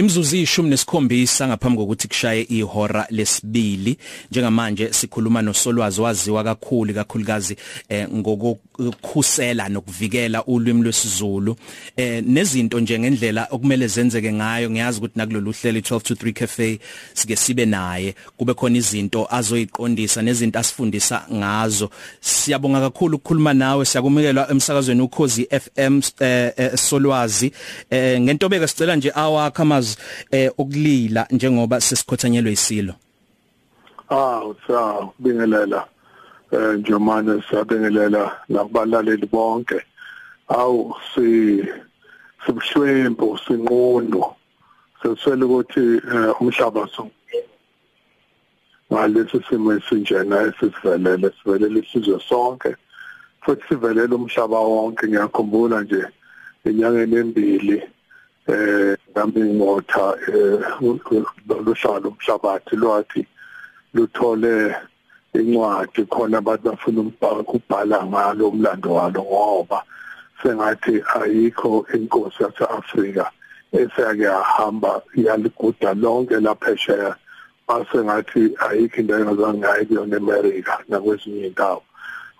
Imzuzu ishumi nesikhombisa ngaphambi kokuthi kushaye ihora lesibili. Njengamanje sikhuluma nosolwazi waziwa kakhulu kakhulukazi eh, ngokukhusela nokuvikela ulwimi lwesiZulu. Eh, nezinto nje ngendlela okumele zenzeke ngayo ngiyazi ukuthi nakulolu hlelo 12 to 3 cafe sike sibe naye. Kube khona izinto azoyiqondisa nezinto asifundisa ngazo. Siyabonga kakhulu ukukhuluma nawe siyakumikelwa emsakazweni ukhozi FM eh, eh, solwazi. Eh, ngentobeka sicela nje awakha amaz eh ukulila njengoba sesikhothanyelwe isilo Ah usa bingelela eh njomane siyabingelela nakubalaleli bonke. Awu si sibuhlwempu sinqondo seswele ukuthi eh, umhlaba so ngalesi simo esinjena esisivelele sivelele isizwe sonke futhi sivelele umhlaba wonke. Ngiyakhumbula nje inyangeni embili eh ngambi ngotha lohlalo umhlabathi lwathi luthole incwadi khona abantu bafuna ukubhala ngalo umlando walo ngoba sengathi ayikho inkosi yaseAfrika esake yahamba yaliguda lonke laphesheya asengathi ayikho into engazange ngayi kuyona eMerika nakwezinye indawo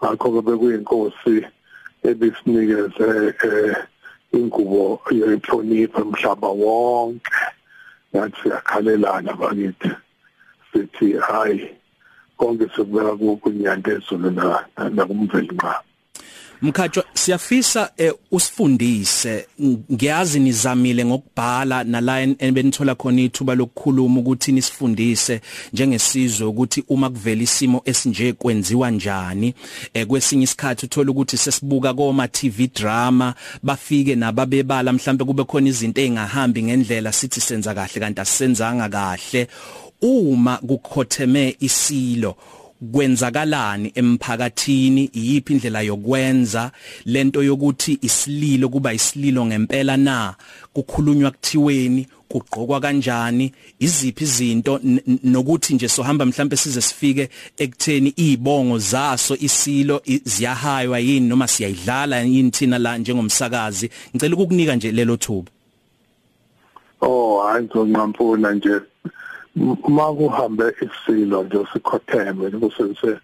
ngakho ke bekuyinkosi ebisinikeze eh ingubo yenhlonipho emhlaba wonke. Ngathi siyakhalelana bakithi sithi hayi konke sikubeka kunyanda ezulu na nakumveli nqa Mkhatshwa siyafisa eh, usifundise. Ngiyazi nizamile ngokubhala nala enbenithola khona ithuba lokukhuluma ukuthi nisifundise njengesizwe ukuthi uma kuvela isimo esinje kwenziwa njani. Eh, kwesinye isikhathi uthola ukuthi sesibuka koma TV drama bafike nababebala mhlambe kube khona izinto engahambi ngendlela sithi senza kahle kanti asisenzanga kahle. Uma kukhotheme isilo kwenzakalani emphakathini? Iyiphi indlela yokwenza? Lento yokuthi isililo kuba isililo ngempela na? Kukhulunywa kuthiweni? Kugqokwa kanjani? Iziphi izinto? Nokuthi nje sohamba mhlambe size sifike ekutheni izibongo zaso isilo ziyahaywa yini noma siyayidlala yini thina la njengomsakazi? Ngicela ukukunika nje lelo thuba. Oh hayi ngizonqampuna nje. Uma kuhambe isilo nje sikhotheme kusebenzise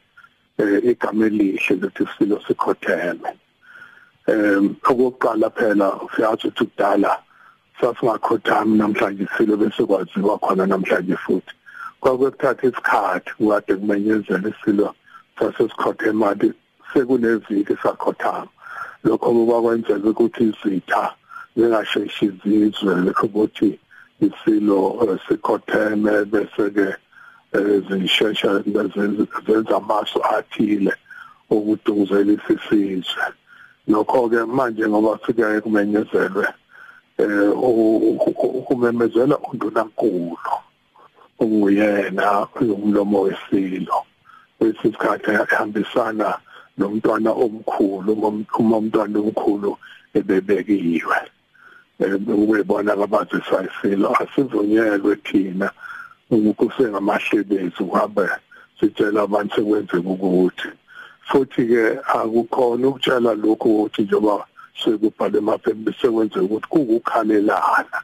igama elihle lokuthi isilo sikhotheme. Em okokuqala phela uyazi ukuthi kudala sasingakhothami namhlanje isilo bese kwaziwa khona namhlanje futhi. Kwakuthatha isikhathi kade kumenyezela isilo sasesikhothemati sekuneviki sakhothama. Lokho kwakwenzeka ukuthi izitha zingasheshi izizwe ukuthi isilo sikhotheme bese ke zishesha zenza amasu athile ukudunguzela isizwe lokho ke manje ngoba sike kumenyezelwe eh ukumemezela undunankulu unguyena umlomo wesilo. Wesikhathi ehambisana nomntwana omkhulu uma umntwana omkhulu ebebekiwe. Ukubona ababazi sayisilo asivunyelwe thina. Ukusengamahlebezi uhambe sitshela abantu sekwenzeka ukuthi futhi ke akukhona ukutshela lokho ukuthi njengoba sekubhale emaphepha sekwenzeka ukuthi kukukhalelana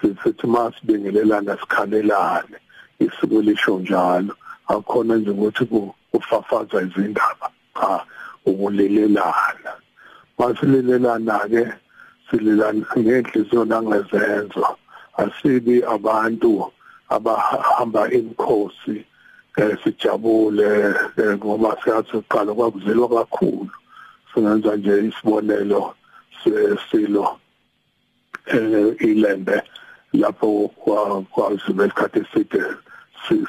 sithi masibingelelana sikhalelane isiko lisho njalo. Akukhona nje ukuthi kufafaza izindaba cha ukulelelana. Masilelelana ke sililana ngenhliziyo nangezenzo. Asibi abantu abahamba imkhosi eh sijabule ngoba siyathi uqala kwakuzelwa kakhulu. Singenza nje isibonelo sesilo eh ilembe lapho kwazibe isikhathi eside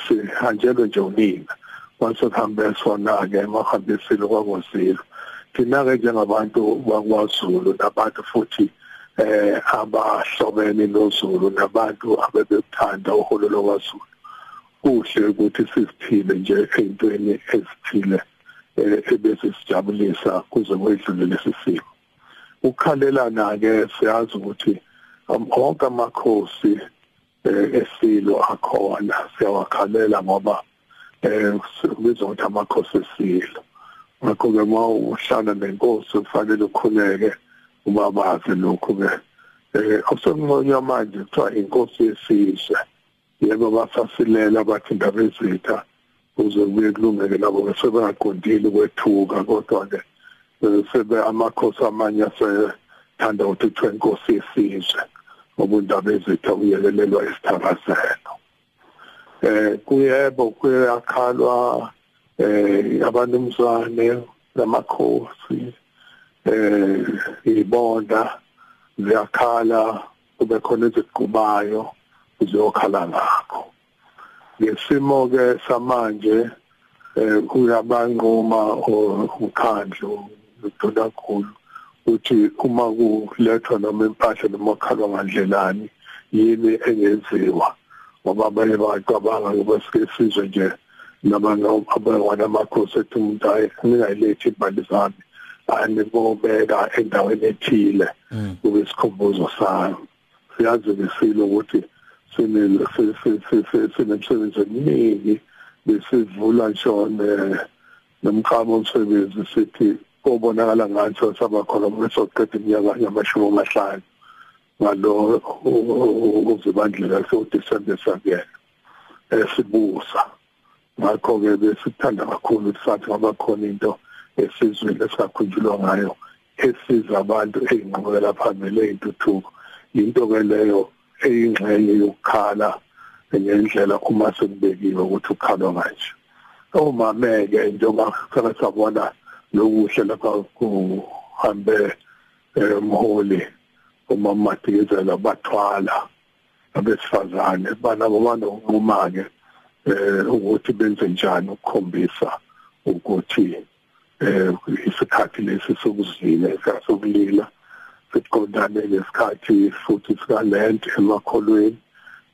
sihanjelwe nje unina. Mase kuhambe sona ke mahambe isilo kwakwazilo thina ke njengabantu bakwaZulu nabantu futhi eh abahlobene noZulu nabantu abebekuthanda uholo lokwaZulu kuhle ukuthi siziphile nje ezintweni ezithile ebese sijabulisa kuze kwedlule lesisimo ukukhalelana ke siyazi ukuthi onke amakhosi esilo akhona siyawakhalela ngoba eh kubizwa ukuthi amakhosi esilo. Ngakho-ke uma uhlala nenkosi kufanele ukhuleke ubabazi lokhu-ke eh okusenconywa manje kuthiwa inkosi yesizwe. Yebo basasilela bathi indaba ezitha uze kuye kulungeke nabo sebengaqondile kwethuka kodwa ke sebe amakhosi amanye asethanda ukuthi kuthiwa inkosi yesizwe ngoba indaba ezitha uyekelelwa isithakazelo eh kuyebo kuyakhalwa eh abanumzane lamakhosi eh ibonda ziyakhala kube khona eziqubayo uzokhala ngakho. Ngesimo ke samanje eh kuyabanqoma umkhandlu udona kakhulu uthi uma kulethwa noma impahla noma khalwa ngandlelani yini engenziwa? Ngoba abanye bacabanga ukuthi sizwe nje nabanye abanye amakhosi ethi umuntu ayi ningayilethi imali zami anibobeka endaweni ethile mm. kube isikhumbuzo sami siyazi lesilo ukuthi sinemsebenzi eminingi besivula ngisho nomqamo omsebenzi sithi obonakala ngathi saba khona msesoqeda iminyaka yamashumi amahlanu ngalo uzibandlela soDecember sakuyena esibusa ngakho ke besithanda kakhulu ukuthi sathi ngaba khona into esizweni esingakhunjulwa ngayo esiza abantu eyinqubekela phambili eyintuthuko. Into ke leyo eyingxenye yokukhala ngendlela uma sekubekiwe ukuthi ukhalwa kanje omameke njengoba sake sabona lokuhle lapha kuhambe emholi uma matikizela bathwala abesifazane banabo banokunquma-ke um ukuthi benze njani ukukhombisa ukuthi um isikhathi lesi sokuzila sokulila siqondane nesikhathi futhi sikalent emakholweni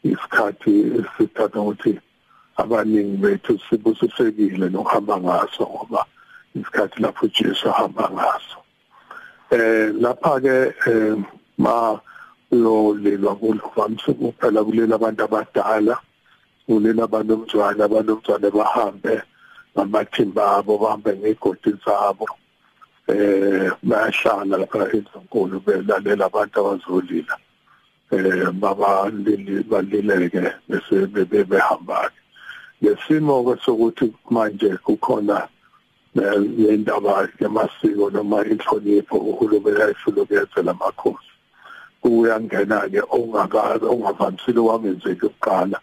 isikhathi sithatha ukuthi abaningi bethu sibusisekile nokuhamba ngaso ngoba isikhathi lapho uJesu ahamba ngaso. Eh lapha ke ma uyolelwa kuvamise kuphela kulela abantu abadala kulela abanomzwana abanomzwana bahambe ngamathimba abo bahambe ngegodi zabo eh bayahlala lapha ezinkulu belalela abantu abazolila eh baba balileke bese behamba lesimo sokuthi manje kukhona lendaba yamasiko noma inhlonipho uhulumeni ayifuna ukuyenzela amakhosi uyangena ke ongakazi ongavamisile wangenzeki ukuqala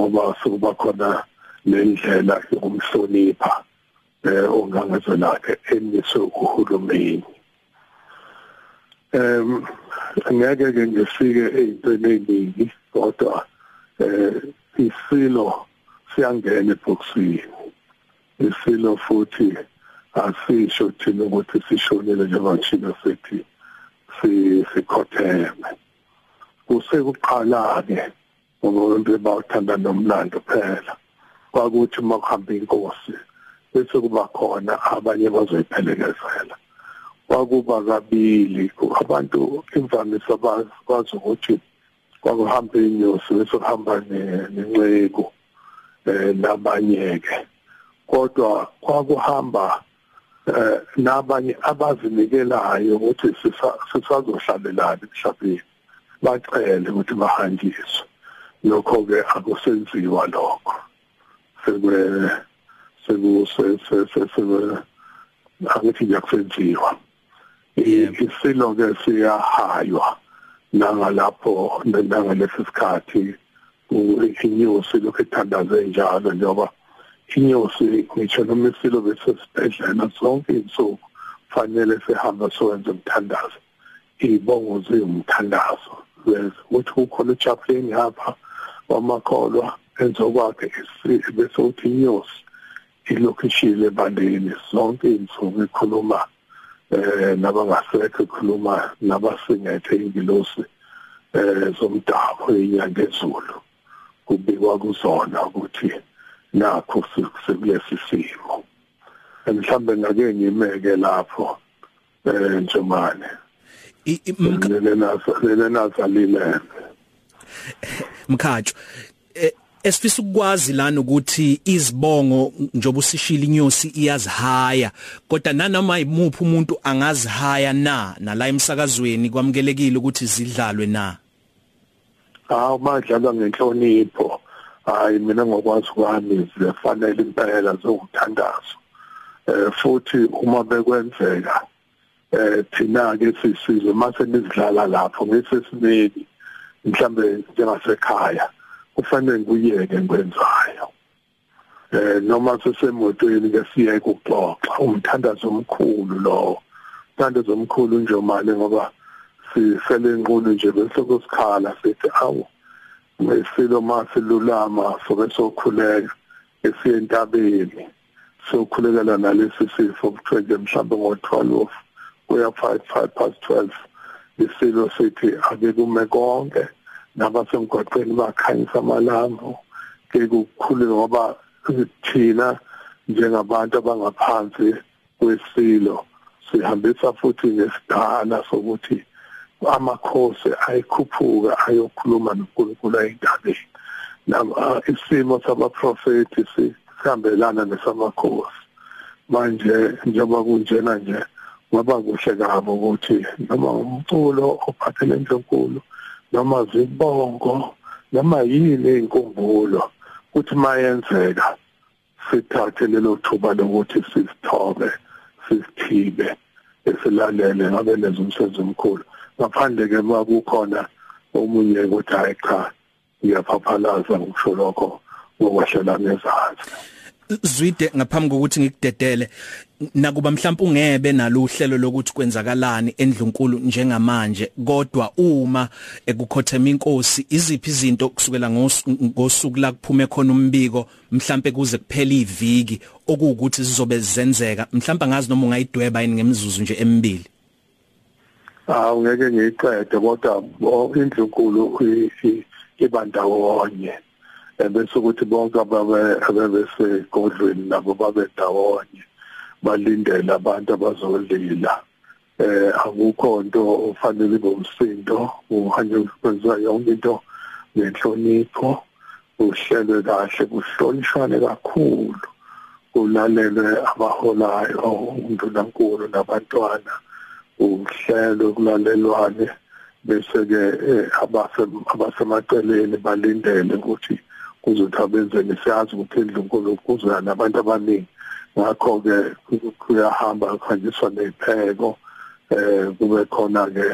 ngoba sokuba khona lendlela yokumhlonipha eh ongangezona ke emiswe uhulumeni. Em ngeke ke ngifike ezintweni eziningi kodwa eh isilo siyangena ebhoksini isilo futhi asisho thina ukuthi sishonile njengoba thina sethi sikhotheme. Kusekuqala ke ngoba abantu bawuthanda nomlando phela kwakuthi uma kuhamba inkosi bese kuba khona abanye bazoyiphelekezela kwakuba kabili abantu imvamisa bazi ukuthi kwakuhamba inyosi bese kuhamba nenxeku eh nabanye ke kodwa kwakuhamba eh nabanye abazinikelayo ukuthi sisazohlalelana emhlabeni bacele ukuthi bahanjiswe. Lokho ke akusenziwa lokho. Sekwe seku angithi ngiyakusenziwa. Isilo ke siyahaywa nangalapho nangalesi sikhathi inyosi lokhu ethandaze njalo njengoba inyosi ngisho noma isilo besesibhedlela zonke insuku fanele sihambe sowenza umthandazo. Ibongo zingumthandazo ukuthi kukhona uchaplain hapha wamakholwa enzokwakhe bese uthi inyosi ilokhishile ebandeni zonke insuku ikhuluma eh nabangasekho ikhuluma nabasingethe ingilosi eh zomdabu inyanga ezulu. Kubikwa kuzona ukuthi nakho sikulesi simo. Mhlambe ngake ngimeke lapho eh njomane lena lena zalile mkhatsho esifisa ukwazi lana ukuthi izibongo njoba usishila inyosi iyazihaya kodwa nanoma imuphi umuntu angazihaya na nala emsakazweni kwamukelekile ukuthi zidlalwe na? Hawu madlalwa ngenhlonipho hayi mina ngokwazi kwami zifanele impela zokuthandazo eh futhi uma bekwenzeka eh thina ke sisizwe mase nizidlala lapho ngesesimeni mhlambe njengasekhaya kufanele ngiyeke ngikwenzayo eh noma sesemotweni ke siye ukuxoxa umthandazo omkhulu lo. Umthandazo omkhulu nje manje ngoba sifele enqulu nje bese kusikhala sithi awu ngesilo masilulama sobe sokhuleka esiye entabeni sokhulekela nalesi sifo kuthiwe nje mhlawumbe ngo-12 kuya 5 5 past 12 isilo sithi ake kume konke nabasemgwaqeni bakhanyisa amalambu ke kukhulu ngoba thina njengabantu abangaphansi kwesilo sihambisa futhi ngesidala sokuthi amakhosi ayikhuphuka ayokhuluma noNkulunkulu ayindabeni nama isimo sabaprofeti sihambelana nesamakhosi manje njengoba kunjena nje kwaba kuhle kabo ukuthi noma umculo ophathele enkulu noma zibongo noma yini inkumbulo kuthi mayenzeka sithathe lelo thuba lokuthi sisithobe sisithibe esilalele ngabe lezo umsebenzi omkhulu. Ngaphandle ke makukhona omunye ukuthi hayi cha ngiyaphaphalaza ngisho lokho ngokwahlela ngezansi zwide ngaphambi kokuthi ngikudedele nakuba mhlawumbe ungebe nalo uhlelo lokuthi kwenzakalani endlunkulu njengamanje kodwa uma ekukhothema inkosi iziphi izinto kusukela ngosuku la kuphume khona umbiko mhlawumbe kuze kuphela iviki okuwukuthi zizobe zenzeka mhlawumbe ngazi noma ungayidweba yini ngemzuzu nje emibili? Ah ungeke ngiyiqede kodwa indlunkulu ibandawonye bese ukuthi bonke ababe ababesegondlweni nabo babe ndawonye balindele abantu abazolila. Eh akukho into ofanele bomsindo uhanje kwenziwa yonke into ngenhlonipho uhlelwe kahle kuhlonishwane kakhulu kulalelwe abaholayo undunankulu nabantwana uhlelo kulalelwane. Bese ke eh, abasemaceleni balindele ukuthi kuzothi abenzeni siyazi ukuthi indlunkulu kuzoya nabantu abaningi. Ngakho ke kuyahamba kuhanjiswa nezipheko eh kube khona ke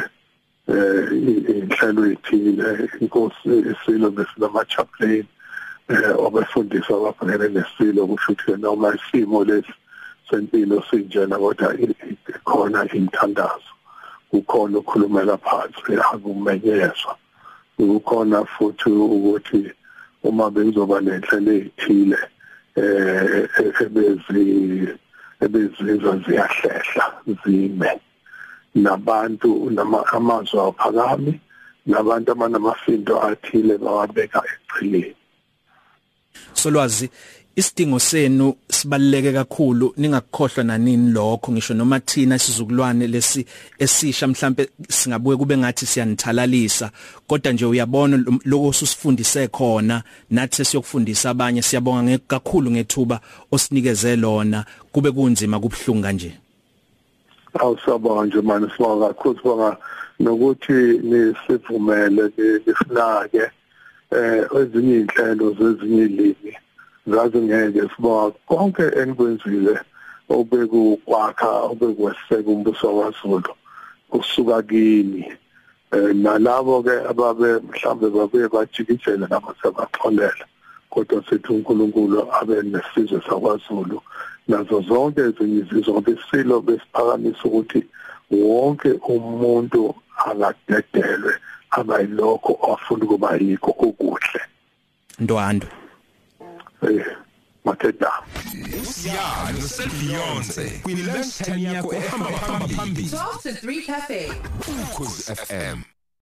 eh inhlelo ethile inkosi isilo besinama chaplain eh obefundisa ababhekene nesilo kusho ukuthi noma isimo lesi sempilo sinjena kodwa khona imthandazo. Kukhona ukukhulumela phansi akumenyezwa kukhona futhi ukuthi uma bengizoba nenhlelo ezithile eh ebezi ebezizwa ziyahlehla zime. Nabantu amazwi aphakami nabantu abanamafindo athile bawabeka echileni solwazi isidingo senu sibaluleke kakhulu ningakukhohlwa nanini lokho. Ngisho noma thina isizukulwane lesi esisha mhlambe singabuye kube ngathi siyanithalalisa. Kodwa nje uyabona lokho susifundise khona nathi siyokufundisa abanye siyabonga kakhulu ngethuba osinikeze lona. Kube kunzima kubhlungu kanje. Awusabonga nje manje sibonga kakhulu sibonga nokuthi nisivumele nisinake eh ezinye inhlelo zezinye ilimi. Ngaze ngeke siba konke enikwenzile obekukwakha obekweseka umbuso waZulu kusuka kini. Eh nalabo ke ababe mhlambe babuye bajikijele nabo sebaxolela kodwa sithi uNkulunkulu abe nesizwe sakwaZulu. Nazo zonke ezinye izizwe ngoba isilo besiphakamisa ukuthi wonke umuntu akadedelwe abayilokho afuna ukuba yikho okuhle. Ndwando eh matheda usiyani uselbeyonce kwi lunch time yakho ehamba phambili 12 to 3 cafe. Ukhozi FM